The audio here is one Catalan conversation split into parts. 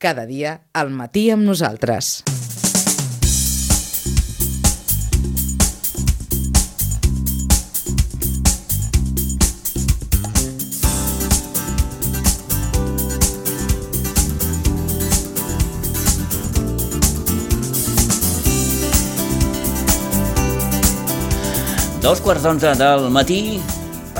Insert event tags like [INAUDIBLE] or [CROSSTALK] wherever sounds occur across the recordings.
cada dia al matí amb nosaltres. Dos quarts d'onze del matí,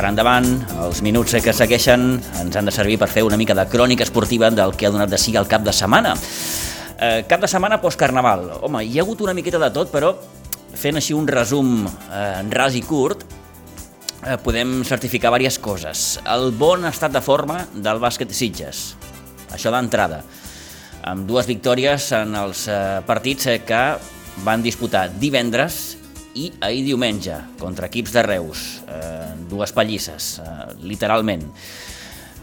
per endavant, els minuts que segueixen ens han de servir per fer una mica de crònica esportiva del que ha donat de si al cap de setmana. Eh, cap de setmana post-carnaval. Home, hi ha hagut una miqueta de tot, però fent així un resum eh, ras i curt, eh, podem certificar diverses coses. El bon estat de forma del bàsquet Sitges, això d'entrada, amb dues victòries en els eh, partits eh, que van disputar divendres i ahir diumenge contra equips de Reus, eh, dues pallisses, eh, literalment.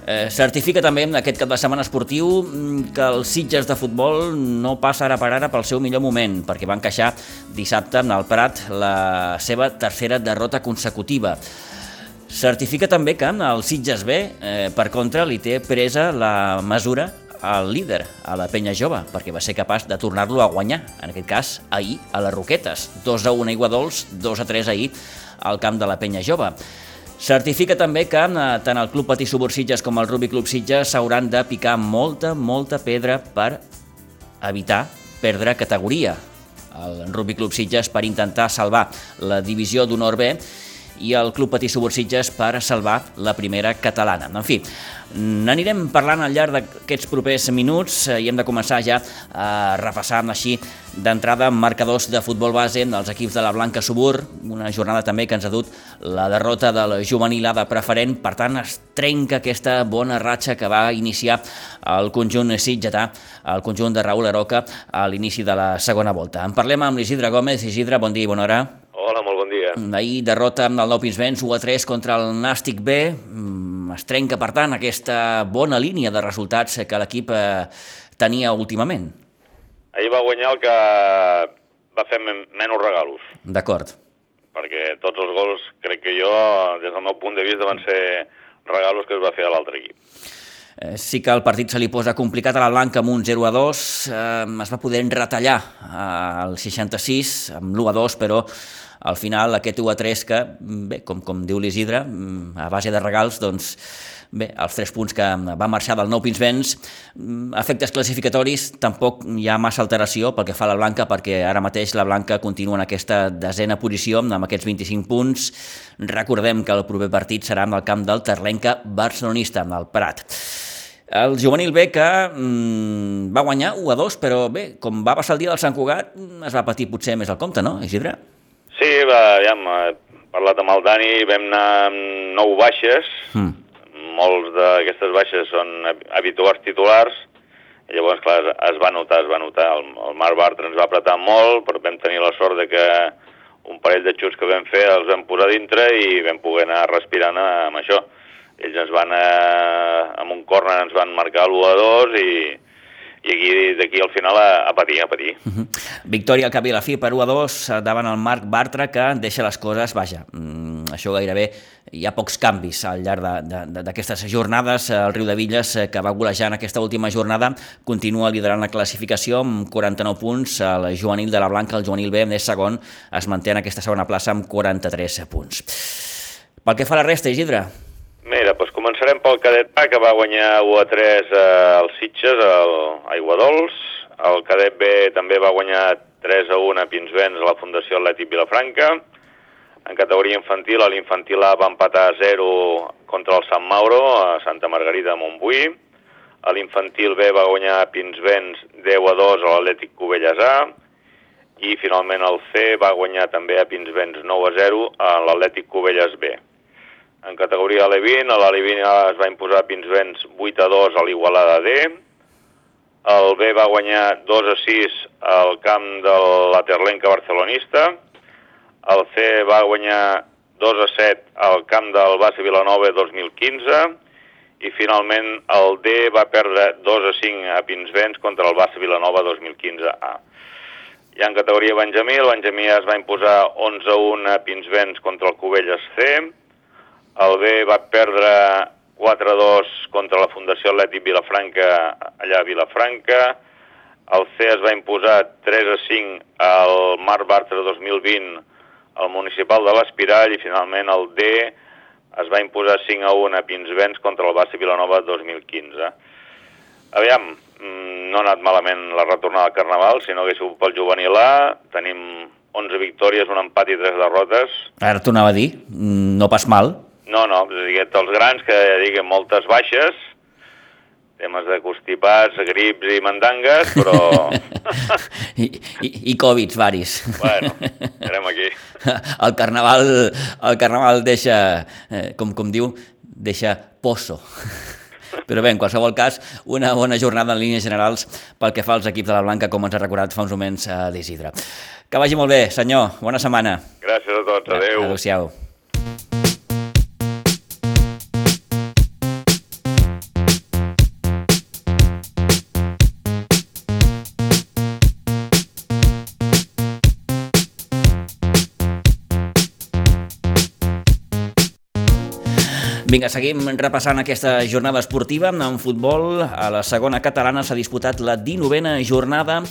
Eh, certifica també aquest cap de setmana esportiu mm, que els Sitges de futbol no passa ara per ara pel seu millor moment, perquè van queixar dissabte en el Prat la seva tercera derrota consecutiva. Certifica també que el Sitges B, eh, per contra, li té presa la mesura al líder, a la penya jove, perquè va ser capaç de tornar-lo a guanyar, en aquest cas ahir a les Roquetes, 2 a 1 a Iguadols, 2 a 3 ahir al camp de la penya jove. Certifica també que eh, tant el Club Patí Subursitges com el Rubi Club Sitges s'hauran de picar molta, molta pedra per evitar perdre categoria. El Rubi Club Sitges per intentar salvar la divisió d'honor B i el Club Patí Subursitges per salvar la primera catalana. En fi, n'anirem parlant al llarg d'aquests propers minuts eh, i hem de començar ja a repassar així d'entrada marcadors de futbol base dels equips de la Blanca Subur, una jornada també que ens ha dut la derrota del juvenil A de preferent, per tant es trenca aquesta bona ratxa que va iniciar el conjunt sitgetà, el conjunt de Raül Aroca a l'inici de la segona volta. En parlem amb l'Isidre Gómez. Isidre, bon dia i bona hora. Hola. Ahir derrota amb el Nou Pinsbens 1 a 3 contra el Nàstic B. Es trenca, per tant, aquesta bona línia de resultats que l'equip eh, tenia últimament. Ahir va guanyar el que va fer men menys regalos. D'acord. Perquè tots els gols, crec que jo, des del meu punt de vista, van ser regalos que es va fer a l'altre equip. Eh, sí que el partit se li posa complicat a la Blanca amb un 0 a 2, eh, es va poder retallar al 66 amb l'1 a 2, però al final aquest 1 a 3 que, bé, com, com diu l'Isidre, a base de regals, doncs, bé, els tres punts que va marxar del nou Pinsbens, efectes classificatoris, tampoc hi ha massa alteració pel que fa a la Blanca, perquè ara mateix la Blanca continua en aquesta desena posició amb aquests 25 punts. Recordem que el proper partit serà en el camp del Terlenca barcelonista, en el Prat. El juvenil B que mm, va guanyar 1 a 2, però bé, com va passar el dia del Sant Cugat, es va patir potser més el compte, no, Isidre? Sí, va, ja hem parlat amb el Dani, vam anar amb nou baixes, mm. molts d'aquestes baixes són habituals titulars, i llavors, clar, es va notar, es va notar, el, el Marc Bartra ens va apretar molt, però vam tenir la sort de que un parell de xuts que vam fer els vam posar dintre i vam poder anar respirant amb això. Ells ens van, eh, amb un corner ens van marcar l'1 a 2 i, i aquí d'aquí al final a, a patir, a patir. Uh -huh. Victòria al cap i la fi per 1 a 2 davant el Marc Bartra que deixa les coses, vaja, mm, això gairebé hi ha pocs canvis al llarg d'aquestes jornades. El Riu de Villes, eh, que va golejar en aquesta última jornada, continua liderant la classificació amb 49 punts. El juvenil de la Blanca, el juvenil B, és segon, es manté en aquesta segona plaça amb 43 punts. Pel que fa a la resta, Isidre, Mira, doncs començarem pel cadet A, que va guanyar 1 a 3 eh, als Sitges, al Aiguadols. El cadet B també va guanyar 3 a 1 a Pinsbens, a la Fundació Atlètic Vilafranca. En categoria infantil, a l'infantil A va empatar a 0 contra el Sant Mauro, a Santa Margarida de Montbui. A l'infantil B va guanyar Pinsbens 10 a 2 a l'Atlètic Cubelles A. I finalment el C va guanyar també a Pinsbens 9 a 0 a l'Atlètic Cubelles B. En categoria Alevin, a l'Alevin es va imposar Pinsbens 8 a 2 a l'Igualada D. El B va guanyar 2 a 6 al camp de la Terlenca barcelonista. El C va guanyar 2 a 7 al camp del Base Vilanova 2015 i finalment el D va perdre 2 a 5 a Pinsbens contra el Base Vilanova 2015A. I en categoria Benjamí, el Benjamí es va imposar 11 a 1 a Pinsbens contra el Cubelles C, el B va perdre 4-2 contra la Fundació Atlètic Vilafranca, allà a Vilafranca. El C es va imposar 3-5 al Mar Bartra 2020 al Municipal de l'Espirall i finalment el D es va imposar 5-1 a Pinsbens contra el Bassa Vilanova 2015. Aviam, mm, no ha anat malament la retornada al Carnaval, si no hagués sigut pel juvenil A, tenim 11 victòries, un empat i 3 derrotes. Ara t'ho anava a dir, mm, no pas mal. No, no, és a dir, els grans que diguen moltes baixes, temes de constipats, grips i mandangues, però... [LAUGHS] I, i, i Covids, varis. bueno, érem aquí. [LAUGHS] El carnaval, el carnaval deixa, eh, com, com diu, deixa pozo. [LAUGHS] Però bé, en qualsevol cas, una bona jornada en línies generals pel que fa als equips de la Blanca, com ens ha recordat fa uns moments a d'Isidre. Que vagi molt bé, senyor. Bona setmana. Gràcies a tots. Adéu. Adéu-siau. Vinga, seguim repassant aquesta jornada esportiva. En futbol, a la segona catalana s'ha disputat la 19a jornada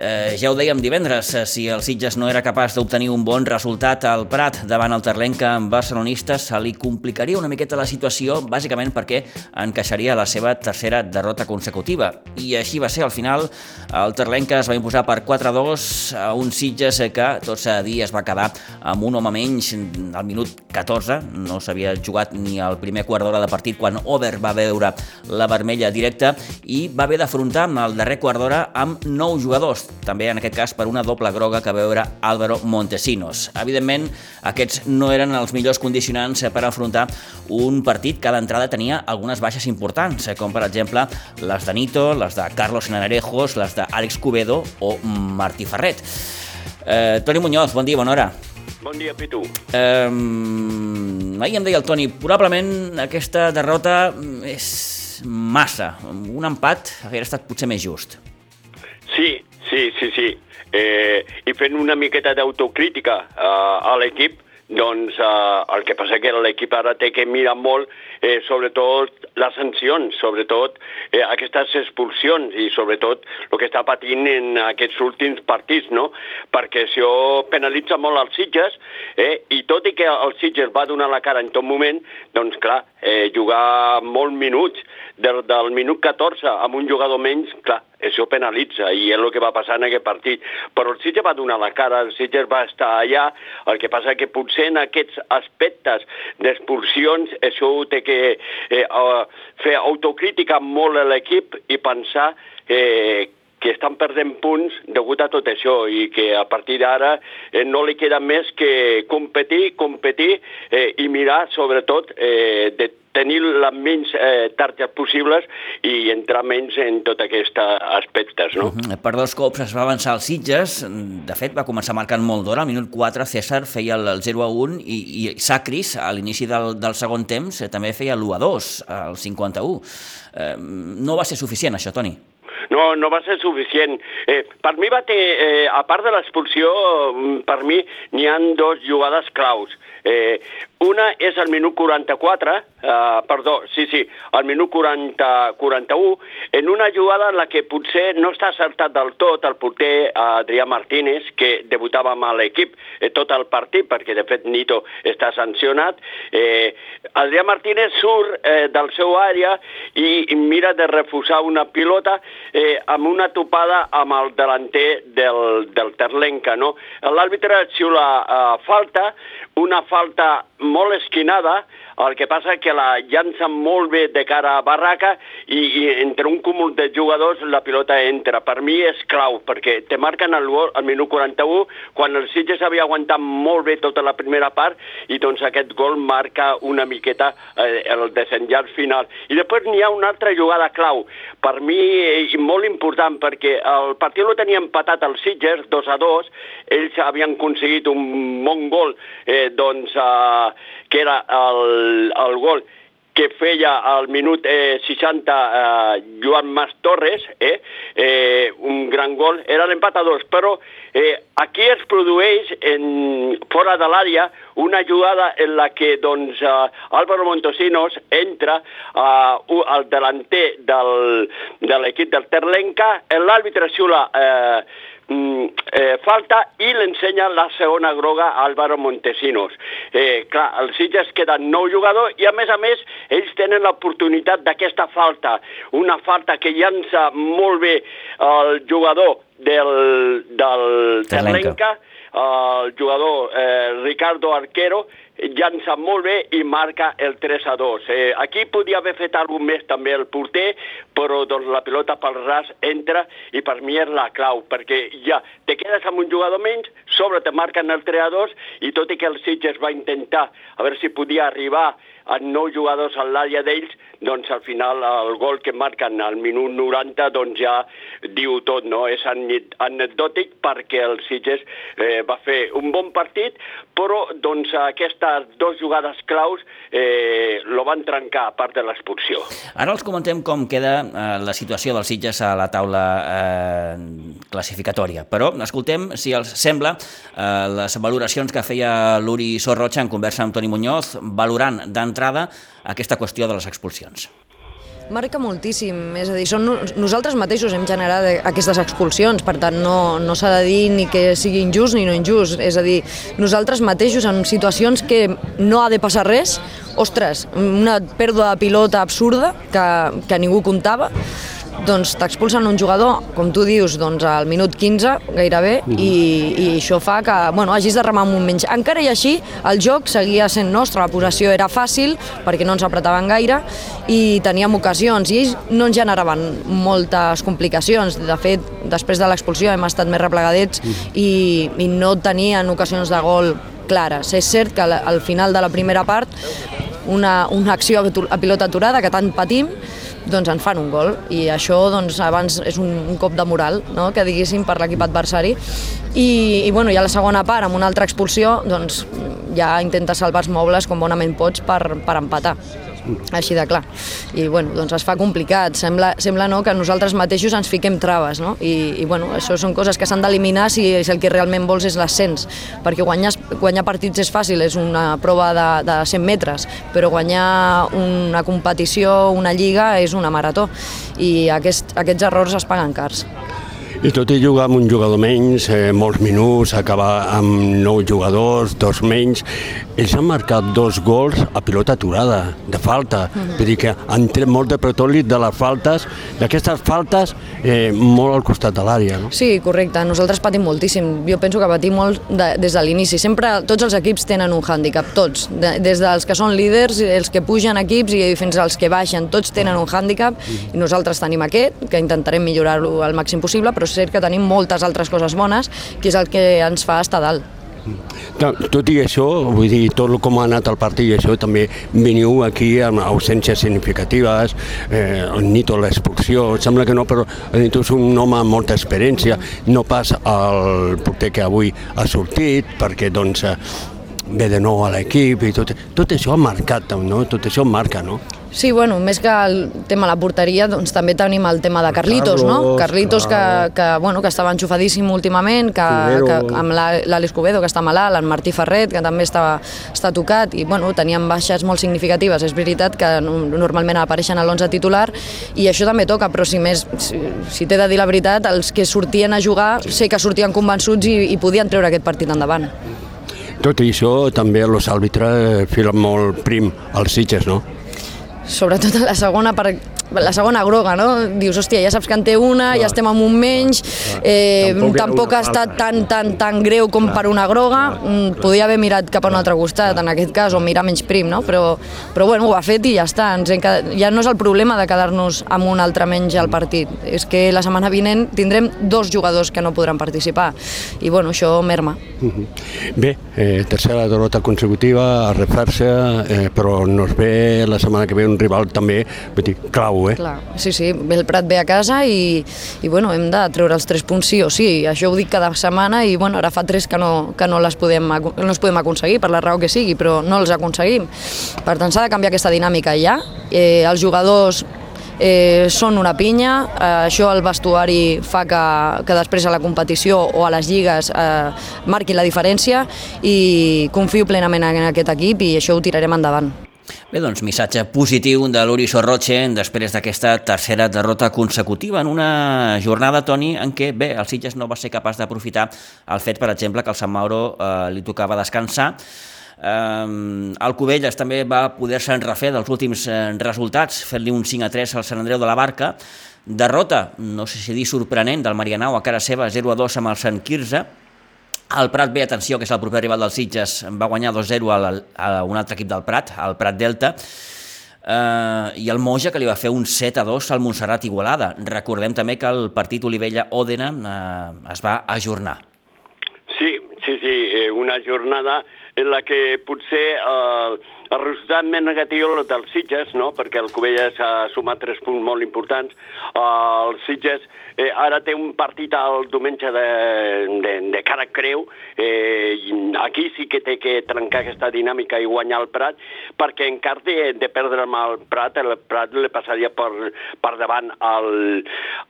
Eh, ja ho dèiem divendres, eh, si el Sitges no era capaç d'obtenir un bon resultat al Prat davant el Terlenca amb barcelonistes, se li complicaria una miqueta la situació, bàsicament perquè encaixaria la seva tercera derrota consecutiva. I així va ser, al final, el Terlenca es va imposar per 4-2 a un Sitges que, tot s'ha de dir, es va quedar amb un home menys al minut 14, no s'havia jugat ni el primer quart d'hora de partit quan Over va veure la vermella directa i va haver d'afrontar el darrer quart d'hora amb nou jugadors, també en aquest cas per una doble groga que veure Álvaro Montesinos. Evidentment, aquests no eren els millors condicionants per afrontar un partit que d'entrada tenia algunes baixes importants, com per exemple les de Nito, les de Carlos Nanarejos, les d'Àlex Cubedo o Martí Ferret. Eh, Toni Muñoz, bon dia, bona hora. Bon dia, Pitu. Eh, ahir em deia el Toni, probablement aquesta derrota és massa. Un empat hauria estat potser més just. Sí, sí, sí, sí. Eh, I fent una miqueta d'autocrítica eh, a l'equip, doncs eh, el que passa que l'equip ara té que mirar molt, eh, sobretot les sancions, sobretot eh, aquestes expulsions i sobretot el que està patint en aquests últims partits, no? Perquè això penalitza molt els Sitges eh, i tot i que el Sitges va donar la cara en tot moment, doncs clar, eh, jugar molts minuts, del, del minut 14 amb un jugador menys, clar, això penalitza i és el que va passar en aquest partit. Però el Sitges va donar la cara, el Sitges va estar allà, el que passa que potser en aquests aspectes d'expulsions això ho té que eh, fer autocrítica molt a l'equip i pensar eh, que estan perdent punts degut a tot això i que a partir d'ara eh, no li queda més que competir, competir eh, i mirar sobretot eh, de tenir les menys eh, targes possibles i entrar menys en tot aquests aspectes. No? Uh -huh. Per dos cops es va avançar als Sitges, de fet va començar marcant molt d'hora, al minut 4 César feia el, el 0 a 1 i, i Sacris a l'inici del, del segon temps eh, també feia l'1 a 2 al 51. Eh, no va ser suficient això, Toni? No, no va ser suficient. Eh, per mi va ter, eh, a part de l'expulsió, mm, per mi n'hi han dos jugades claus. Eh, una és el minut 44, eh, perdó, sí, sí, el minut 40, 41, en una jugada en la que potser no està acertat del tot el porter Adrià Martínez, que debutava amb l'equip eh, tot el partit, perquè de fet Nito està sancionat. Eh, Adrià Martínez surt eh, del seu àrea i, i mira de refusar una pilota eh, amb una topada amb el delanter del, del Terlenca, no? L'àrbitre xiula eh, falta, una falta molt esquinada, el que passa que la llança molt bé de cara a Barraca i, i entre un cúmul de jugadors la pilota entra. Per mi és clau, perquè te marquen el al minut 41, quan el Sitges havia aguantat molt bé tota la primera part, i doncs aquest gol marca una miqueta eh, el desenllaç final. I després n'hi ha una altra jugada clau, per mi eh, molt important, perquè el partit lo tenia empatat el Sitges, 2 a 2, ells havien aconseguit un bon gol, eh, doncs, eh, que era el, el gol que feia al minut eh, 60 eh, Joan Mas Torres, eh, eh, un gran gol, era l'empat a dos, però eh, aquí es produeix en, fora de l'àrea una jugada en la que doncs, uh, Álvaro Montosinos entra uh, al delanter del, de l'equip del Terlenca, l'àrbitre xula eh, eh, falta i l'ensenya la segona groga a Álvaro Montesinos. Eh, clar, els Sitges queden nou jugadors i a més a més ells tenen l'oportunitat d'aquesta falta, una falta que llança molt bé el jugador del, del Terlenca, el jugador eh, Ricardo Arquero, llança molt bé i marca el 3 a 2. Eh, aquí podia haver fet alguna més també el porter, però doncs, la pilota pel ras entra i per mi és la clau, perquè ja te quedes amb un jugador menys, sobre te marquen el 3 a 2 i tot i que el Sitges va intentar a veure si podia arribar a nou jugadors a l'àrea d'ells, doncs al final el gol que marquen al minut 90 doncs ja diu tot, no? És anecdòtic perquè el Sitges eh, va fer un bon partit, però doncs aquestes dues jugades claus eh, lo van trencar a part de l'expulsió. Ara els comentem com queda eh, la situació dels Sitges a la taula eh, classificatòria, però escoltem, si els sembla, eh, les valoracions que feia l'Uri Sorrocha en conversa amb Toni Muñoz, valorant d'entrada aquesta qüestió de les expulsions. Marca moltíssim, és a dir, són, nosaltres mateixos hem generat aquestes expulsions, per tant no, no s'ha de dir ni que sigui injust ni no injust, és a dir, nosaltres mateixos en situacions que no ha de passar res, ostres, una pèrdua de pilota absurda que, que ningú comptava, doncs t'expulsen un jugador, com tu dius, doncs al minut 15 gairebé, mm. i, i això fa que bueno, hagis de remar un menys. Encara i així, el joc seguia sent nostre, la possessió era fàcil, perquè no ens apretaven gaire, i teníem ocasions, i ells no ens generaven moltes complicacions. De fet, després de l'expulsió hem estat més replegadets mm. i, i no tenien ocasions de gol clares. És cert que al final de la primera part una, una acció a pilota aturada que tant patim doncs ens fan un gol. I això doncs, abans és un, un cop de moral no? que diguéssim per l'equip adversari. I, i bueno, ja la segona part amb una altra expulsió doncs ja intenta salvar els mobles com bonament pots per, per empatar així de clar. I bueno, doncs es fa complicat, sembla, sembla no, que nosaltres mateixos ens fiquem traves, no? I, i bueno, això són coses que s'han d'eliminar si, si el que realment vols és l'ascens, perquè guanyar, guanyar partits és fàcil, és una prova de, de 100 metres, però guanyar una competició, una lliga, és una marató, i aquest, aquests errors es paguen cars. I tot i jugar amb un jugador menys, eh, molts minuts, acabar amb nou jugadors, dos menys, ells han marcat dos gols a pilota aturada, de falta. Mm -hmm. Vull dir que han tret molt de pretòlit de les faltes, d'aquestes faltes, eh, molt al costat de l'àrea. No? Sí, correcte. Nosaltres patim moltíssim. Jo penso que patim molt de, des de l'inici. Sempre tots els equips tenen un hàndicap, tots. De, des dels que són líders, els que pugen equips i fins als que baixen, tots tenen un hàndicap mm i nosaltres tenim aquest, que intentarem millorar-lo al màxim possible, però és cert que tenim moltes altres coses bones, que és el que ens fa estar dalt. Tot i això, vull dir, tot com ha anat el partit i això, també veniu aquí amb ausències significatives, eh, Nito l'expulsió, sembla que no, però Nito és un home amb molta experiència, no pas el porter que avui ha sortit, perquè doncs ve de nou a l'equip i tot, tot això ha marcat, no? tot això marca, no? Sí, bueno, més que el tema de la porteria, doncs també tenim el tema de Carlitos, Carlos, no? Carlitos que, que, bueno, que estava enxufadíssim últimament, que, que amb l'Àlex Cubedo, que està malalt, el Martí Ferret, que també està, està tocat, i bueno, teníem baixes molt significatives. És veritat que normalment apareixen a l'11 titular, i això també toca, però si més, si, si t'he de dir la veritat, els que sortien a jugar sé que sortien convençuts i, i podien treure aquest partit endavant. Tot i això, també els àrbitres filen molt prim als Sitges, no? sobretot a la segona per, la segona groga, no? Dius, hòstia, ja saps que en té una, clar, ja estem amb un menys, eh, tampoc, tampoc ha estat tan, tan, tan greu com clar, per una groga, clar, mm, clar, podia haver mirat cap a un altre costat, clar. en aquest cas, o mirar menys prim, no? Però, però bueno, ho ha fet i ja està, ens hem quedat, ja no és el problema de quedar-nos amb un altre menys al partit, és que la setmana vinent tindrem dos jugadors que no podran participar, i bueno, això merma. Bé, eh, tercera derrota consecutiva, a refer-se, eh, però no es ve la setmana que ve un rival també, vull dir, clau prou, eh? Clar, sí, sí, el Prat ve a casa i, i bueno, hem de treure els tres punts sí o sí. Això ho dic cada setmana i bueno, ara fa tres que no, que no les podem, no els podem aconseguir, per la raó que sigui, però no els aconseguim. Per tant, s'ha de canviar aquesta dinàmica ja. Eh, els jugadors eh, són una pinya, eh, això al vestuari fa que, que després a la competició o a les lligues eh, marqui la diferència i confio plenament en aquest equip i això ho tirarem endavant. Bé, doncs, missatge positiu de l'Uri Sorroche després d'aquesta tercera derrota consecutiva en una jornada, Toni, en què, bé, el Sitges no va ser capaç d'aprofitar el fet, per exemple, que el Sant Mauro eh, li tocava descansar. Eh, el Cubelles també va poder-se refer dels últims eh, resultats, fent-li un 5 a 3 al Sant Andreu de la Barca. Derrota, no sé si dir sorprenent, del Marianao a cara seva 0 a 2 amb el Sant Quirze. El Prat B, atenció, que és el proper rival dels Sitges, va guanyar 2-0 a, a un altre equip del Prat, el Prat Delta, eh, i el Moja, que li va fer un 7-2 al Montserrat Igualada. Recordem també que el partit Olivella-Òdena eh, es va ajornar. Sí, sí, sí, eh, una jornada en la que potser eh, el resultat més negatiu el dels Sitges, no? perquè el Covelles ha sumat tres punts molt importants. Eh, el Sitges eh, ara té un partit el diumenge de, de, de cara creu, eh, aquí sí que té que trencar aquesta dinàmica i guanyar el Prat, perquè en cas de, de perdre amb el Prat, el Prat li passaria per, per davant al,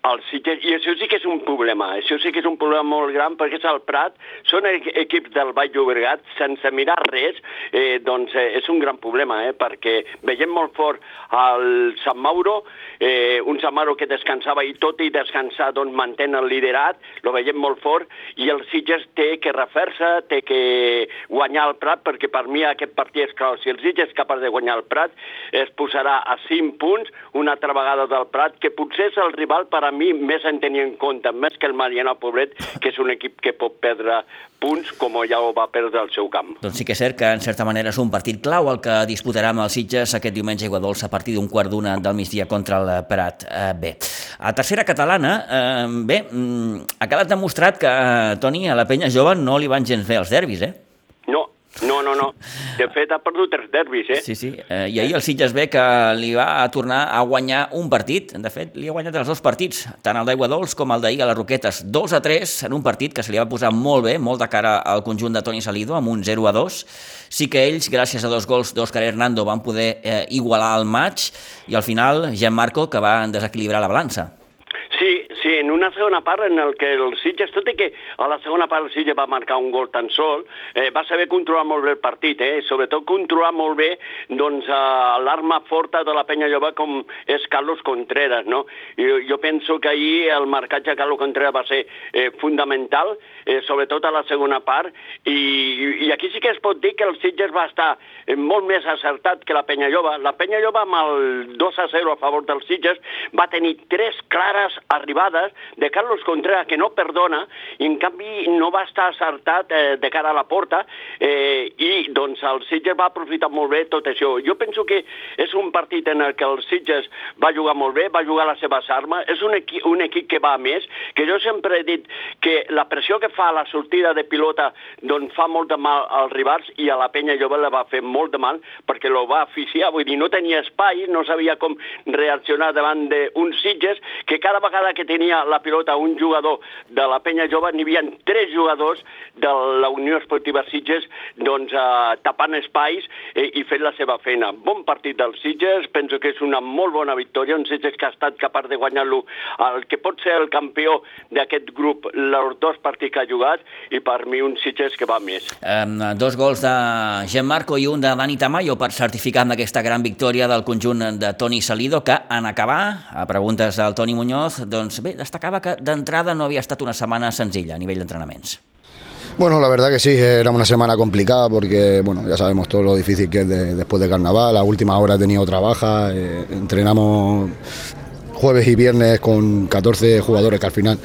al Sitges, i això sí que és un problema, això sí que és un problema molt gran, perquè és el Prat, són equ- equips del Vall Llobregat, sense mirar res, eh, doncs eh, és un gran problema, eh, perquè veiem molt fort el Sant Mauro, eh, un Sant Mauro que descansava i tot i descansar doncs mantén el liderat, lo veiem molt fort, i el Sitges té que refer-se, té que guanyar el Prat, perquè per mi aquest partit és clar, si el Sitges és capaç de guanyar el Prat, es posarà a 5 punts una altra vegada del Prat, que potser és el rival per a mi més en tenir en compte, més que el Mariana Pobret, que és un equip que pot perdre punts com ja ho va perdre al seu camp. Doncs sí que és cert que, en certa manera, és un partit clau el que disputarà amb els Sitges aquest diumenge a Iguadols a partir d'un quart d'una del migdia contra el Prat eh, B. A tercera catalana, eh, bé, mm, ha quedat demostrat que, eh, Toni, a la penya jove no li van gens bé els derbis, eh? No, no, no, no. De fet, ha perdut tres derbis, eh? Sí, sí. Eh, I ahir el Sitges B que li va tornar a guanyar un partit. De fet, li ha guanyat els dos partits, tant el d'Aigua Dols com el d'ahir a les Roquetes. 2 a 3 en un partit que se li va posar molt bé, molt de cara al conjunt de Toni Salido, amb un 0 a 2. Sí que ells, gràcies a dos gols d'Òscar Hernando, van poder eh, igualar el maig i al final Gianmarco, que va desequilibrar la balança. Sí, sí, en una segona part en el que el Sitges, tot i que a la segona part el Sitges va marcar un gol tan sol, eh, va saber controlar molt bé el partit, eh? sobretot controlar molt bé doncs, eh, l'arma forta de la penya jove com és Carlos Contreras. No? Jo, jo penso que ahir el marcatge de Carlos Contreras va ser eh, fundamental, eh, sobretot a la segona part, i, i aquí sí que es pot dir que el Sitges va estar eh, molt més acertat que la penya jove. La penya jove amb el 2 a 0 a favor dels Sitges va tenir tres clares arribades de Carlos Contreras que no perdona i en canvi no va estar acertat eh, de cara a la porta eh, i doncs el Sitges va aprofitar molt bé tot això. Jo penso que és un partit en el que el Sitges va jugar molt bé, va jugar les seves armes, és un, equi un equip que va a més, que jo sempre he dit que la pressió que fa a la sortida de pilota doncs fa molt de mal als rivals i a la penya jove la va fer molt de mal perquè lo va aficiar, vull dir, no tenia espai, no sabia com reaccionar davant d'uns Sitges que cada vegada que tenia la pilota un jugador de la penya jove n'hi havia tres jugadors de la Unió Esportiva Sitges doncs eh, tapant espais eh, i fent la seva feina. Bon partit dels Sitges, penso que és una molt bona victòria, un Sitges que ha estat capaç de guanyar-lo el que pot ser el campió d'aquest grup, els dos partits que ha jugat, i per mi un Sitges que va més. Eh, dos gols de Gianmarco i un de Dani Tamayo per certificar amb aquesta gran victòria del conjunt de Toni Salido, que en acabar, a preguntes del Toni Muñoz, doncs bé, destacava que d'entrada no havia estat una setmana senzilla a nivell d'entrenaments. Bueno, la verdad que sí, era una semana complicada porque, bueno, ya sabemos todo lo difícil que es de- después de carnaval. A última hora he tenido otra baja, eh, entrenamos jueves y viernes con 14 jugadores que al final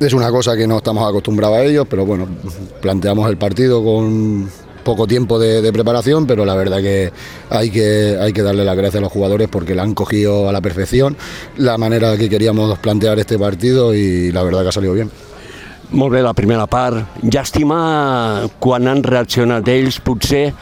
es una cosa que no estamos acostumbrados a ellos, pero bueno, planteamos el partido con poco tiempo de, de preparación, pero la verdad que hay, que hay que darle las gracias a los jugadores porque la han cogido a la perfección, la manera que queríamos plantear este partido y la verdad que ha salido bien. Molt bé, la primera part. Llàstima quan han reaccionat ells, potser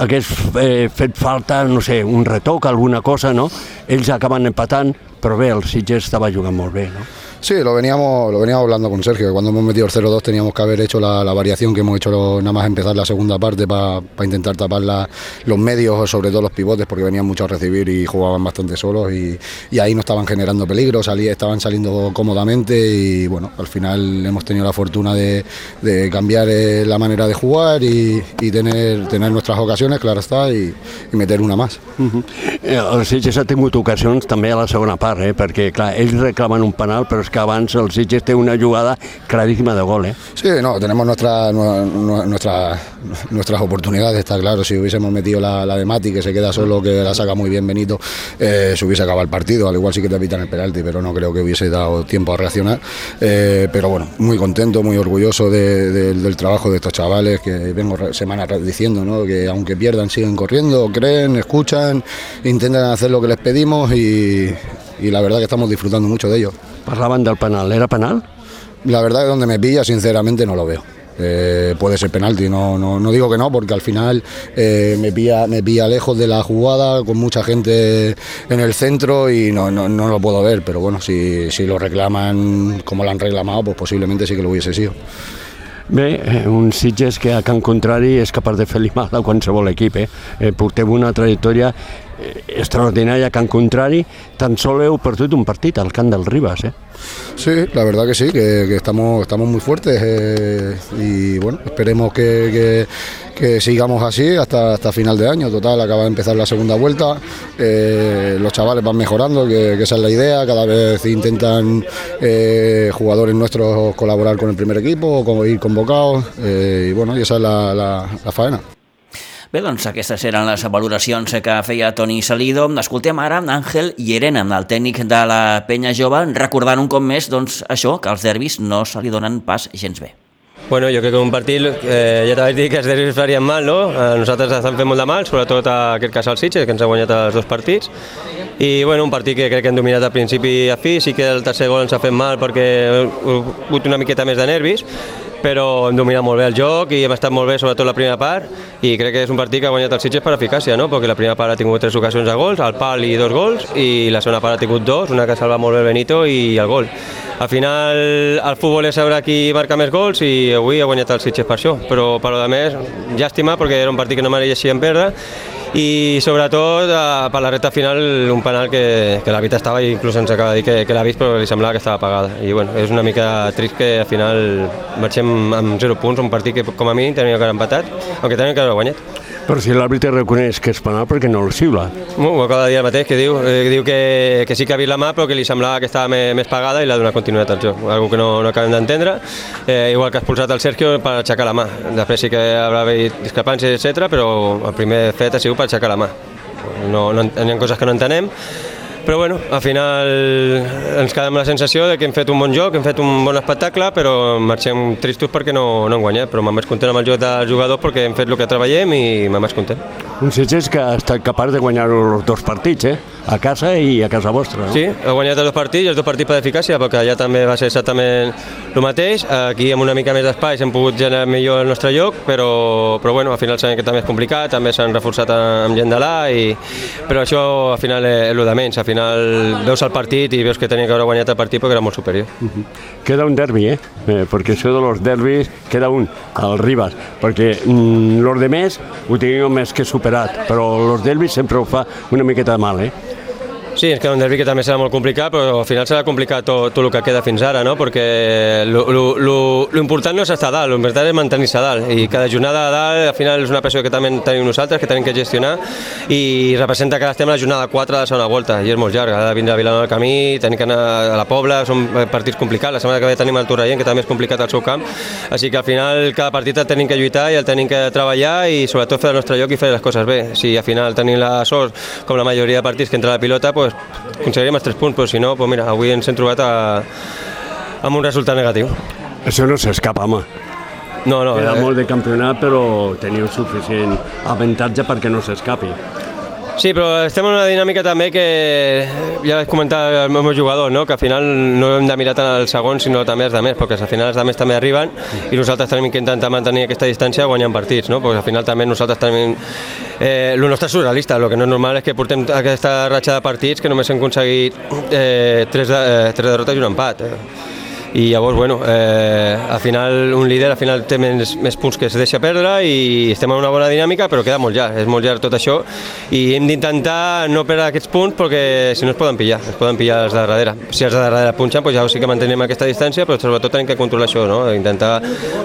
hagués eh, fet falta, no sé, un retoc, alguna cosa, no? Ells acaben empatant, però bé, el Sitges estava jugant molt bé, no? Sí, lo veníamos, lo veníamos hablando con Sergio, que cuando hemos metido el 0-2 teníamos que haber hecho la, variación que hemos hecho nada más empezar la segunda parte para intentar tapar la- los medios, sobre todo los pivotes, porque venían mucho a recibir y jugaban bastante solos y, ahí no estaban generando peligro, salía, estaban saliendo cómodamente y bueno, al final hemos tenido la fortuna de, cambiar eh, la manera de jugar y, tener, tener nuestras ocasiones, claro está, y, meter una más. Uh eh, el Sitges ha tingut a la segona part, eh? perquè clar, ells un penal, però és que abans el Sitges té una jugada claríssima de gol. Eh? Sí, no, tenemos nuestra, nu- nu- nuestra- nuestras oportunidades, está claro. Si hubiésemos metido la, de Mati, que se queda solo, que la saca muy bien Benito, eh, se hubiese acabado el partido. Al igual sí que te pitan el penalti, pero no creo que hubiese dado tiempo a reaccionar. Eh, pero bueno, muy contento, muy orgulloso de- de- del trabajo de estos chavales, que vengo re- diciendo ¿no? que aunque pierdan, siguen corriendo, creen, escuchan, intentan hacer lo que les pedimos y, la verdad que estamos disfrutando mucho de ello. Parlaven del penal. Era penal? La verdad que donde me pilla, sinceramente, no lo veo. Eh, puede ser penalti, no, no, no digo que no, porque al final eh, me, pilla, me pilla lejos de la jugada, con mucha gente en el centro y no, no, no lo puedo ver, pero bueno, si, si lo reclaman como lo han reclamado, pues posiblemente sí que lo hubiese sido. Bé, eh, un Sitges que a Can Contrari és capaç de fer-li mal a qualsevol equip. Eh? Eh, porteu una trajectòria eh, extraordinària a Can Contrari, tan sol heu perdut un partit al camp del Ribas. Eh? Sí, la verdad que sí, que, que estamos, estamos muy fuertes eh, y bueno, esperemos que, que- que sigamos así hasta, hasta final de año. Total, acaba de empezar la segunda vuelta, eh, los chavales van mejorando, que, que esa es la idea, cada vez intentan eh, jugadores nuestros colaborar con el primer equipo, como ir convocados eh, y bueno, y esa es la, la- la faena. Bé, doncs aquestes eren les valoracions que feia Toni Salido. Escoltem ara Àngel Llerena, el tècnic de la penya jove, recordant un cop més doncs, això, que els derbis no se li donen pas gens bé. Bueno, jo crec que un partit, eh, ja t'ho vaig dir que els derbis farien mal, no? A nosaltres ens han fet molt de mal, sobretot a aquest cas al Sitges, que ens ha guanyat els dos partits. I bueno, un partit que crec que hem dominat a principi a fi, sí que el tercer gol ens ha fet mal perquè ha hagut una miqueta més de nervis, però hem dominat molt bé el joc i hem estat molt bé, sobretot la primera part, i crec que és un partit que ha guanyat el Sitges per eficàcia, no? perquè la primera part ha tingut tres ocasions de gols, al pal i dos gols, i la segona part ha tingut dos, una que salva molt bé el Benito i el gol. Al final el futbol és saber qui marca més gols i avui ha guanyat el Sitges per això, però per de més, llàstima perquè era un partit que no mereixíem perdre. I sobretot eh, per la recta final un penal que, que l'àrbit estava i inclús ens acaba de dir que, que l'ha vist però li semblava que estava apagada. I bueno, és una mica trist que al final marxem amb 0 punts, un partit que com a mínim teníem que haver empatat, aunque teníem que haver guanyat. Però si l'àrbitre reconeix que és penal, perquè no el xiula? Ho ho acaba de dir el mateix, que diu, eh, diu que, que sí que ha vist la mà però que li semblava que estava més, més pagada i l'ha donat continuïtat al joc, algo que no, no acabem d'entendre, eh, igual que ha expulsat el Sergio per aixecar la mà. Després sí que haurà hagut discrepàncies, etc, però el primer fet ha sigut per aixecar la mà. No, no, hi ha coses que no entenem, però bueno, al final ens quedem amb la sensació de que hem fet un bon joc, hem fet un bon espectacle, però marxem tristos perquè no, no hem guanyat, però m'ha més content amb el joc dels jugadors perquè hem fet el que treballem i m'ha més content. Un Sitges que ha estat capaç de guanyar els dos partits, eh? A casa i a casa vostra. No? Sí, ha guanyat els dos partits, i els dos partits per eficàcia, perquè allà també va ser exactament el mateix. Aquí amb una mica més d'espai hem pogut generar millor el nostre lloc, però, però bueno, al final sabem que també és complicat, també s'han reforçat amb gent de là, i, però això al final és el de menys. Al final veus el partit i veus que tenia que haver guanyat el partit perquè era molt superior. Queda un derbi, eh? eh? Perquè això de los derbis queda un, al Ribas, perquè mm, los de més ho teníem més que superat, però los derbis sempre ho fa una miqueta de mal, eh? Sí, és que un derbi que també serà molt complicat, però al final serà complicat tot, tot el que queda fins ara, no? perquè l'important no és estar a dalt, l'important és mantenir-se a dalt, i cada jornada a dalt al final és una pressió que també tenim nosaltres, que tenim que gestionar, i representa que estem a la jornada 4 de la segona volta, i és molt llarg, ha de vindre a Vilanova del Camí, tenim que anar a la Pobla, són partits complicats, la setmana que ve tenim el Torrellent, que també és complicat al seu camp, així que al final cada partit el tenim que lluitar i el tenim que treballar i sobretot fer el nostre lloc i fer les coses bé. Si al final tenim la sort, com la majoria de partits que entra la pilota, pues, aconseguiríem els 3 punts, però si no, pues mira, avui ens hem trobat a, amb un resultat negatiu. Això no s'escapa, home. No, no, Queda eh, molt de campionat, però teniu suficient avantatge perquè no s'escapi. Sí, però estem en una dinàmica també que ja vaig comentar al meu jugador, no? que al final no hem de mirar tant el segon sinó també els de més, perquè al final els de més també arriben i nosaltres tenim que intentar mantenir aquesta distància guanyant partits, no? perquè al final també nosaltres tenim... Eh, el nostre surrealista, el que no és normal és que portem aquesta ratxa de partits que només hem aconseguit eh, tres, de, eh, tres derrotes i un empat. Eh i llavors, bueno, eh, al final un líder al final té més, més punts que es deixa perdre i estem en una bona dinàmica però queda molt llarg, és molt llarg tot això i hem d'intentar no perdre aquests punts perquè si no es poden pillar, es poden pillar els de darrere. Si els de darrere punxen, doncs ja sí que mantenim aquesta distància, però sobretot tenim que controlar això, no? intentar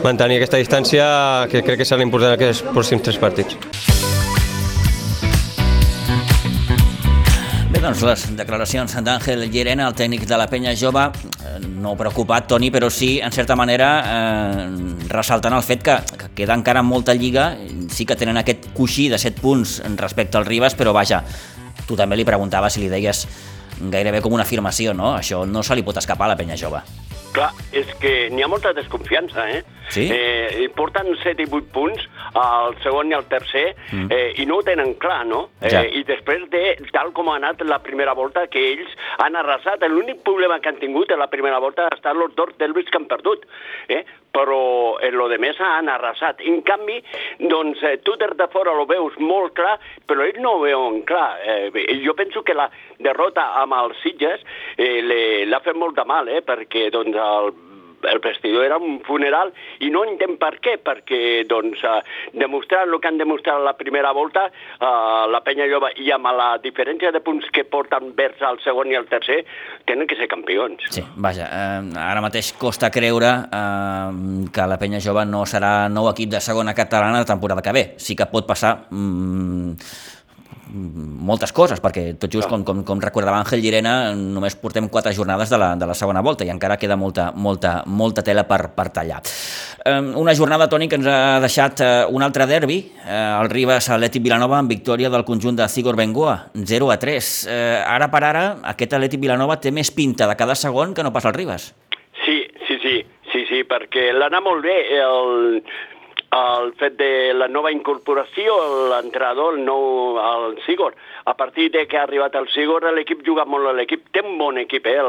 mantenir aquesta distància que crec que serà important aquests pròxims tres partits. Doncs les declaracions d'Àngel Llerena, el tècnic de la penya jove, eh, no preocupat, Toni, però sí, en certa manera, eh, ressaltant el fet que, que queda encara molta lliga, sí que tenen aquest coixí de 7 punts respecte al Ribas, però vaja, tu també li preguntaves si li deies gairebé com una afirmació, no? Això no se li pot escapar a la penya jove. Clar, és que n'hi ha molta desconfiança, eh? Sí? Eh, porten 7 i 8 punts al segon i al tercer mm. eh, i no ho tenen clar, no? Ja. Eh, I després de tal com ha anat la primera volta, que ells han arrasat, l'únic problema que han tingut en la primera volta ha estat els dos derbis que han perdut, eh? Però en lo de més han arrasat. En canvi, doncs, eh, tu des de fora lo veus molt clar, però ells no ho veuen clar. Eh, jo penso que la derrota amb els Sitges eh, l'ha fet molt de mal, eh, perquè doncs, el el vestidor era un funeral i no entenc per què, perquè doncs, eh, demostrant el que han demostrat la primera volta, eh, la penya jove i amb la diferència de punts que porten vers al segon i al tercer, tenen que ser campions. Sí, vaja, eh, ara mateix costa creure eh, que la penya jove no serà nou equip de segona catalana la temporada que ve. Sí que pot passar... Mm, moltes coses, perquè tot just com, com, com recordava Àngel Llerena, només portem quatre jornades de la, de la segona volta i encara queda molta, molta, molta tela per, per tallar. Eh, una jornada, Toni, que ens ha deixat eh, un altre derbi, eh, el Ribas Atlètic Vilanova amb victòria del conjunt de Cigor Bengoa, 0 a 3. Eh, ara per ara, aquest Atlètic Vilanova té més pinta de cada segon que no pas el Ribas. Sí, sí, sí, sí, sí perquè l'anar molt bé, el, el fet de la nova incorporació, l'entrenador, el nou, el Sigor. A partir de que ha arribat el Sigor, l'equip juga molt l'equip. Té un bon equip, eh?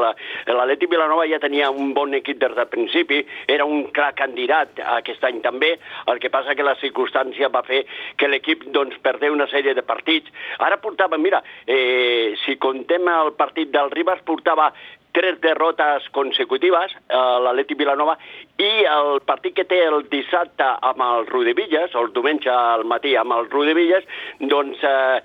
L'Atlètic Vilanova ja tenia un bon equip des del principi, era un clar candidat aquest any també, el que passa que la circumstància va fer que l'equip doncs, perdé una sèrie de partits. Ara portava, mira, eh, si contem el partit del Ribas, portava tres derrotes consecutives, eh, l'Atleti Vilanova, i el partit que té el dissabte amb el Rodevilles, o el diumenge al matí amb el Rodevilles, doncs eh,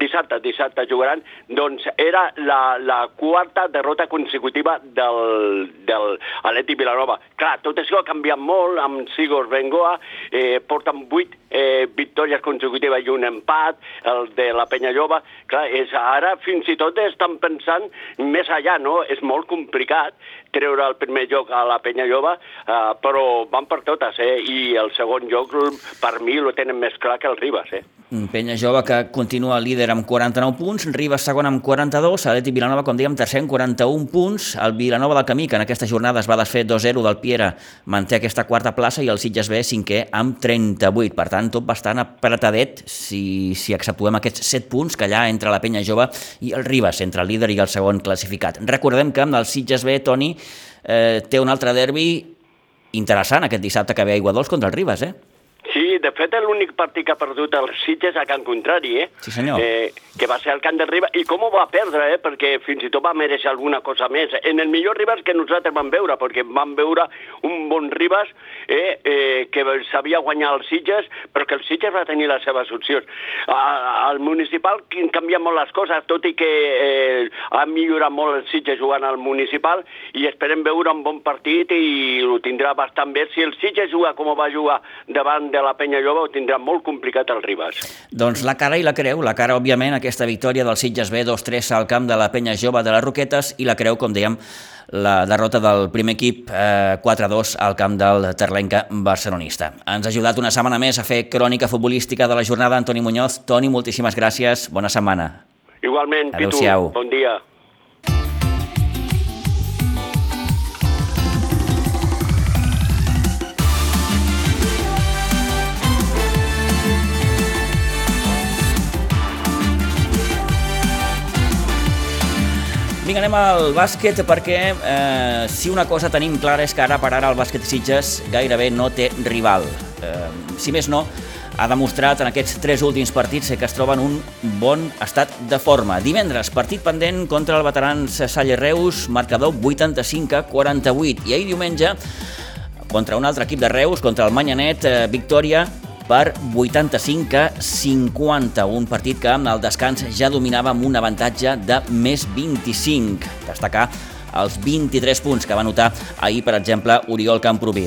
dissabte, dissabte jugaran, doncs era la, la quarta derrota consecutiva del, del Atleti Vilanova. Clar, tot això ha canviat molt amb Sigos Bengoa, eh, porten vuit eh, victòries consecutives i un empat, el de la Penya Lloba. Clar, és, ara fins i tot estan pensant més allà, no? És molt complicat treure el primer lloc a la Penya Lloba, eh, però van per totes, eh? I el segon lloc, per mi, lo tenen més clar que el Ribas, eh? Penya Jove que continua líder amb 49 punts, Ribas segon amb 42, Atleti Vilanova, com dèiem, tercer amb 41 punts, el Vilanova del Camí, que en aquesta jornada es va desfer 2-0 del Piera, manté aquesta quarta plaça i el Sitges B cinquè amb 38. Per tant, tot bastant apretadet si, si exceptuem aquests 7 punts que allà entre la Penya Jove i el Ribas, entre el líder i el segon classificat. Recordem que amb el Sitges B, Toni, eh, té un altre derbi interessant aquest dissabte que ve a Iguadols contra el Ribas, eh? De fet, l'únic partit que ha perdut el Sitges a Can Contrari, eh? Sí, senyor. Eh, que va ser el Camp de Ribas, i com ho va perdre, eh? Perquè fins i tot va mereixer alguna cosa més. En el millor Ribas que nosaltres vam veure, perquè vam veure un bon Ribas eh, eh, que sabia guanyar el Sitges, però que el Sitges va tenir les seves opcions. Al municipal canvia molt les coses, tot i que eh, ha millorat molt el Sitges jugant al municipal, i esperem veure un bon partit i ho tindrà bastant bé. Si el Sitges juga com va jugar davant de la Penya Lloba, ho tindrà molt complicat el Ribas. Doncs la cara i la creu. La cara, òbviament, aquesta victòria del Sitges B 2-3 al camp de la Penya Jove de les Roquetes i la creu, com dèiem, la derrota del primer equip eh, 4-2 al camp del Terlenca barcelonista. Ens ha ajudat una setmana més a fer crònica futbolística de la jornada Antoni Muñoz. Toni, moltíssimes gràcies. Bona setmana. Igualment, Pitu. Bon dia. Vinga, anem al bàsquet perquè eh, si una cosa tenim clara és que ara per ara el bàsquet Sitges gairebé no té rival. Eh, si més no, ha demostrat en aquests tres últims partits que es troben un bon estat de forma. Divendres, partit pendent contra el veterans Salle Reus, marcador 85 a 48. I ahir diumenge, contra un altre equip de Reus, contra el Manyanet, eh, victòria per 85 a 50, un partit que al descans ja dominava amb un avantatge de més 25. Destacar els 23 punts que va notar ahir, per exemple, Oriol Camproví.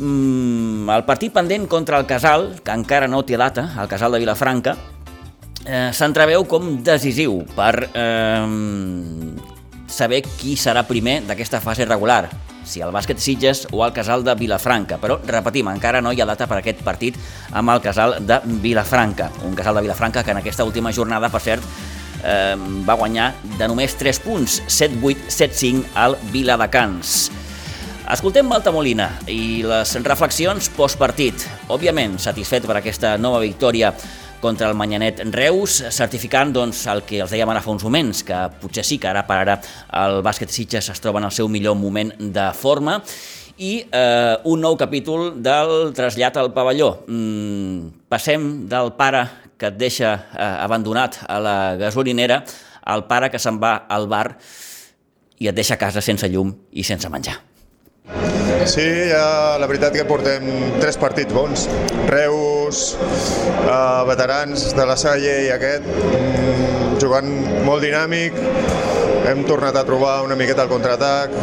Mm, el partit pendent contra el Casal, que encara no té data, el Casal de Vilafranca, eh, s'entreveu com decisiu per eh, saber qui serà primer d'aquesta fase regular si el bàsquet Sitges o el casal de Vilafranca. Però, repetim, encara no hi ha data per aquest partit amb el casal de Vilafranca. Un casal de Vilafranca que en aquesta última jornada, per cert, eh, va guanyar de només 3 punts, 7-8, 7-5 al Viladecans. Escoltem Malta Molina i les reflexions postpartit. Òbviament, satisfet per aquesta nova victòria contra el Manyanet Reus, certificant doncs, el que els dèiem ara fa uns moments, que potser sí que ara per ara el bàsquet Sitges es troba en el seu millor moment de forma, i eh, un nou capítol del trasllat al pavelló. Mm, passem del pare que et deixa eh, abandonat a la gasolinera al pare que se'n va al bar i et deixa a casa sense llum i sense menjar. Sí, ja, la veritat que portem tres partits bons. Reus, eh, veterans de la Salle i aquest, mm, jugant molt dinàmic, hem tornat a trobar una miqueta el contraatac,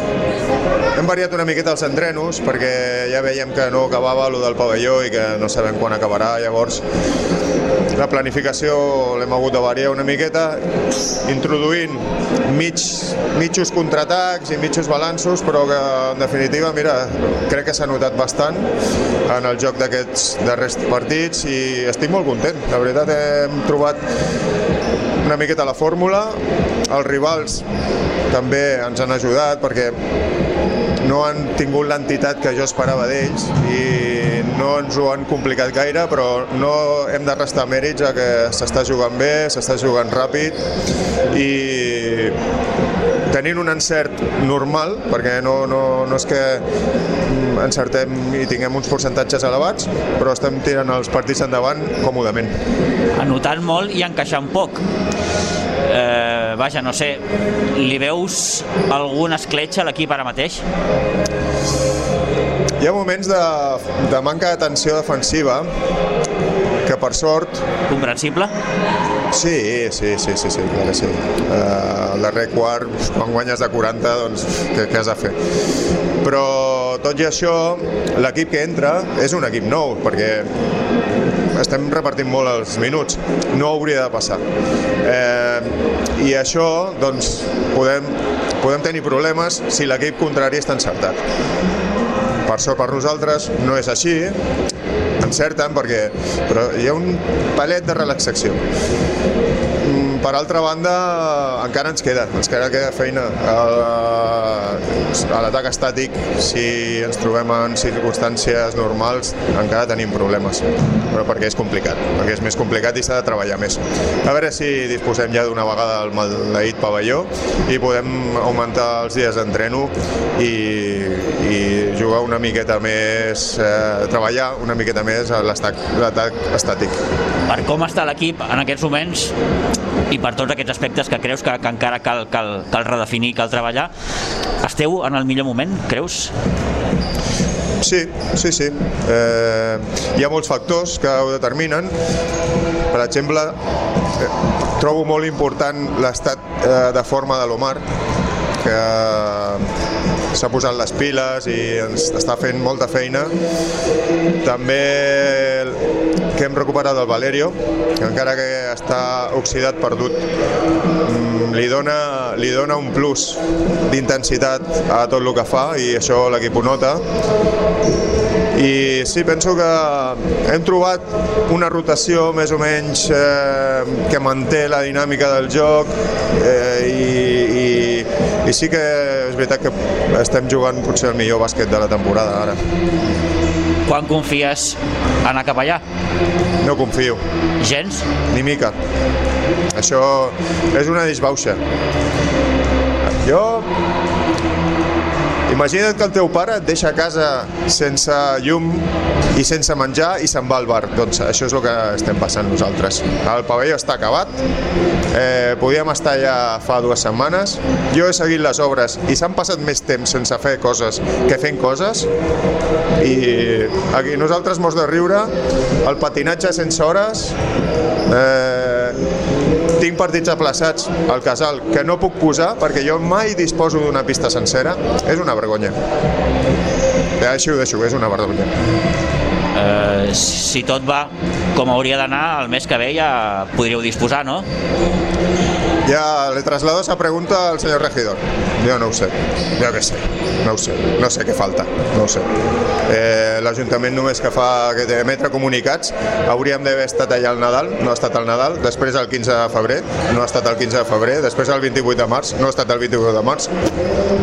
hem variat una miqueta els entrenos perquè ja veiem que no acabava lo del pavelló i que no sabem quan acabarà, llavors la planificació l'hem hagut de variar una miqueta, introduint mig, mitjos contraatacs i mitjos balanços, però que en definitiva, mira, crec que s'ha notat bastant en el joc d'aquests darrers partits i estic molt content. La veritat, hem trobat una miqueta la fórmula, els rivals també ens han ajudat perquè no han tingut l'entitat que jo esperava d'ells i no ens ho han complicat gaire, però no hem de restar mèrits a que s'està jugant bé, s'està jugant ràpid i tenint un encert normal, perquè no, no, no és que encertem i tinguem uns percentatges elevats, però estem tirant els partits endavant còmodament. Anotant molt i encaixant poc. Eh, vaja, no sé, li veus algun escletx a l'equip ara mateix? Hi ha moments de, de manca d'atenció defensiva que per sort... Comprensible? Sí, sí, sí, sí, sí, clar que sí. Uh, el darrer quart, quan guanyes de 40, doncs què, què has de fer? Però tot i això, l'equip que entra és un equip nou, perquè estem repartint molt els minuts. No hauria de passar. Eh, I això, doncs, podem, podem tenir problemes si l'equip contrari està encertat. Per sort per nosaltres no és així, encerten perquè però hi ha un palet de relaxació. Per altra banda, encara ens queda, ens queda, queda feina. A l'atac estàtic, si ens trobem en circumstàncies normals, encara tenim problemes, però perquè és complicat, perquè és més complicat i s'ha de treballar més. A veure si disposem ja d'una vegada al maleït pavelló i podem augmentar els dies d'entreno i, i jugar una miqueta més, eh, treballar una miqueta més a l'atac estàtic. Per com està l'equip en aquests moments i per tots aquests aspectes que creus que, que encara cal, cal, cal redefinir, cal treballar, esteu en el millor moment, creus? Sí, sí, sí. Eh, hi ha molts factors que ho determinen. Per exemple, eh, trobo molt important l'estat eh, de forma de l'Omar, que s'ha posat les piles i ens està fent molta feina. També que hem recuperat el Valerio, que encara que està oxidat, perdut, li dona, li dona un plus d'intensitat a tot el que fa i això l'equip ho nota. I sí, penso que hem trobat una rotació més o menys eh, que manté la dinàmica del joc eh, i, i, i sí que és veritat que estem jugant potser el millor bàsquet de la temporada ara. Quan confies anar cap allà? No confio. Gens? Ni mica. Això és una disbauxa. Jo Imagina't que el teu pare et deixa a casa sense llum i sense menjar i se'n va al bar. Doncs això és el que estem passant nosaltres. El pavelló està acabat, eh, podíem estar allà fa dues setmanes, jo he seguit les obres i s'han passat més temps sense fer coses que fent coses. I aquí nosaltres mos de riure, el patinatge sense hores, eh, tinc partits aplaçats al casal que no puc posar perquè jo mai disposo d'una pista sencera. És una vergonya. Ja, així ho deixo, és una vergonya. Eh, si tot va com hauria d'anar, el mes que ve ja podríeu disposar, no? Ya le traslado esa pregunta al señor regidor. Yo no ho sé, jo què sé, no ho sé, no sé què falta, no ho sé. Eh, L'Ajuntament només que fa que emetre comunicats, hauríem d'haver estat allà al Nadal, no ha estat al Nadal, després el 15 de febrer, no ha estat el 15 de febrer, després el 28 de març, no ha estat el 28 de març,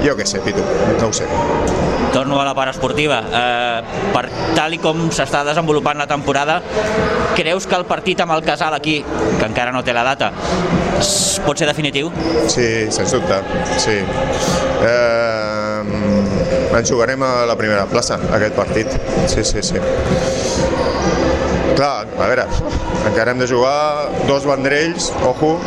jo què sé, Pitu, no ho sé. Torno a la part esportiva. Eh, per tal i com s'està desenvolupant la temporada, creus que el partit amb el Casal aquí, que encara no té la data, pot ser definitiu? Sí, sens dubte, sí. Eh, ens jugarem a la primera plaça, aquest partit. Sí, sí, sí. Clar, a veure, encara hem de jugar dos vendrells, ojo,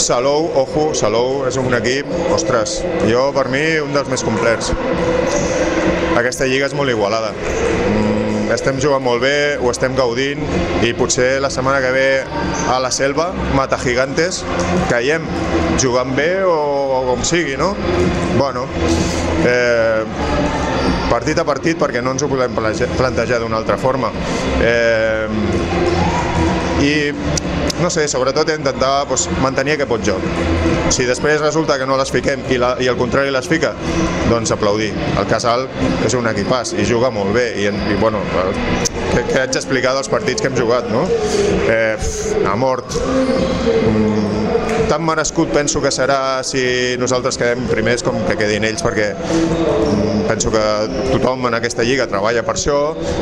Salou, ojo, Salou és un equip, ostres, jo per mi un dels més complets. Aquesta lliga és molt igualada. Mm, estem jugant molt bé, ho estem gaudint i potser la setmana que ve a la selva, Mata Gigantes, caiem jugant bé o, o com sigui, no? Bueno, eh, partit a partit perquè no ens ho podem plantejar d'una altra forma. Eh, I no sé, sobretot intentar doncs, mantenir aquest bon joc. Si després resulta que no les fiquem i, la, i el contrari les fica, doncs aplaudir. El Casal és un equipàs i juga molt bé i, i bueno, el, que, que haig d'explicar dels partits que hem jugat, no? Eh, a mort. Mm, tan merescut penso que serà si nosaltres quedem primers com que quedin ells perquè mm, penso que tothom en aquesta lliga treballa per això,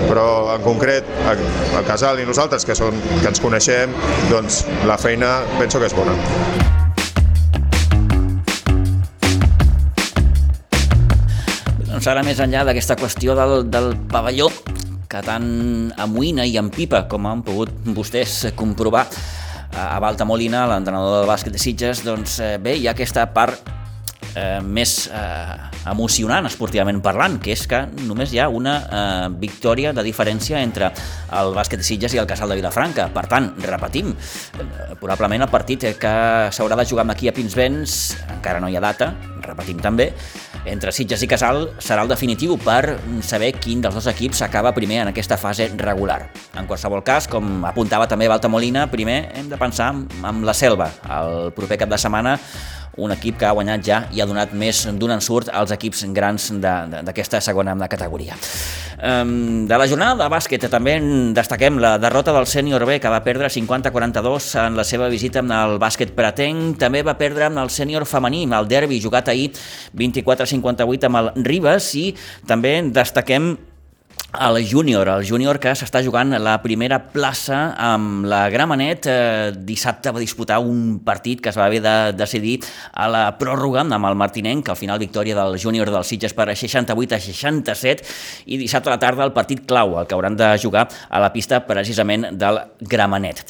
però en concret el Casal i nosaltres que, som, que ens coneixem, doncs la feina penso que és bona. Doncs ara més enllà d'aquesta qüestió del, del pavelló que tant amoïna i empipa, com han pogut vostès comprovar a a Balta Molina, l'entrenador del bàsquet de Sitges, doncs eh, bé, hi ha aquesta part eh, més eh, emocionant esportivament parlant, que és que només hi ha una eh, victòria de diferència entre el bàsquet de Sitges i el Casal de Vilafranca. Per tant, repetim, eh, probablement el partit que s'haurà de jugar amb aquí a Pinsbens, encara no hi ha data, repetim també, entre Sitges i Casal serà el definitiu per saber quin dels dos equips acaba primer en aquesta fase regular. En qualsevol cas, com apuntava també Baltamolina, primer hem de pensar en la selva. El proper cap de setmana un equip que ha guanyat ja i ha donat més d'un ensurt als equips grans de- de- d'aquesta segona categoria. Um, de la jornada de bàsquet també destaquem la derrota del sènior B que va perdre 50-42 en la seva visita amb el bàsquet pretenc. També va perdre amb el sènior femení, amb el derbi jugat ahir 24-58 amb el Ribes i també destaquem el júnior, el júnior que s'està jugant la primera plaça amb la Gramenet. Eh, dissabte va disputar un partit que es va haver de decidir a la pròrroga amb el Martinenc, que al final victòria del júnior del Sitges per 68 a 67 i dissabte a la tarda el partit clau, el que hauran de jugar a la pista precisament del Gramenet.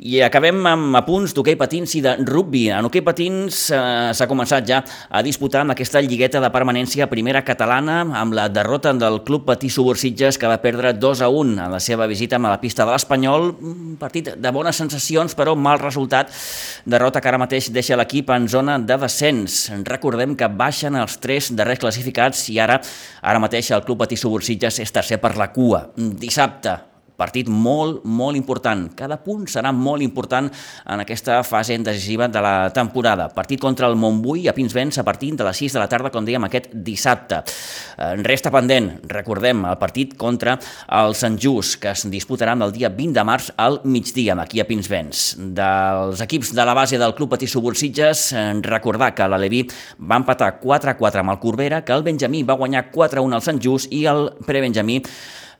I acabem amb apunts d'hoquei patins i de rugby. En hoquei patins eh, s'ha començat ja a disputar amb aquesta lligueta de permanència primera catalana amb la derrota del Club Patí Subursitges que va perdre 2 a 1 en la seva visita a la pista de l'Espanyol. Un partit de bones sensacions, però mal resultat. Derrota que ara mateix deixa l'equip en zona de descens. Recordem que baixen els tres darrers classificats i ara ara mateix el Club Patí Subursitges és tercer per la cua. Dissabte, partit molt, molt important. Cada punt serà molt important en aquesta fase decisiva de la temporada. Partit contra el Montbui a Pinsbens a partir de les 6 de la tarda, com dèiem, aquest dissabte. Eh, Resta pendent, recordem, el partit contra el Sant Just, que es disputarà el dia 20 de març al migdia, aquí a Pinsbens. Dels equips de la base del Club Patí Subursitges, eh, recordar que l'Aleví va empatar 4 a 4 amb el Corbera, que el Benjamí va guanyar 4 a 1 al Sant Just i el prebenjamí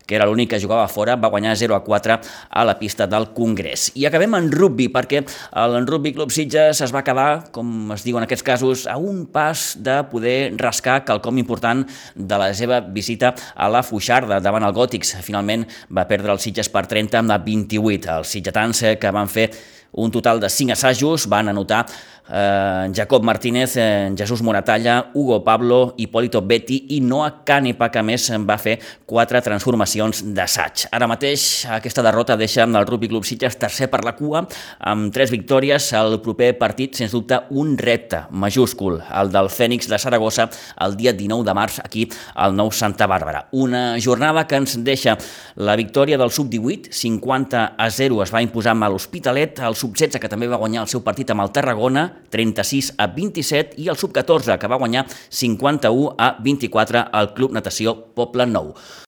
que era l'únic que jugava fora, va guanyar 0 a 4 a la pista del Congrés. I acabem en rugby, perquè el Rugby Club Sitges es va quedar, com es diu en aquests casos, a un pas de poder rascar quelcom important de la seva visita a la Fuixarda davant el Gòtics. Finalment va perdre el Sitges per 30 amb la 28. Els sitgetans eh, que van fer un total de 5 assajos van anotar eh, Jacob Martínez, eh, Jesús Moratalla, Hugo Pablo, Hipólito Betty i Noah Canepa, que més va fer quatre transformacions d'assaig. Ara mateix aquesta derrota deixa el Rugby Club Sitges tercer per la cua, amb tres victòries. El proper partit, sens dubte, un repte majúscul, el del Fènix de Saragossa, el dia 19 de març, aquí al Nou Santa Bàrbara. Una jornada que ens deixa la victòria del Sub-18, 50 a 0 es va imposar amb l'Hospitalet, el Sub-16 que també va guanyar el seu partit amb el Tarragona, 36 a 27 i el sub-14 que va guanyar 51 a 24 al Club Natació Poble Nou.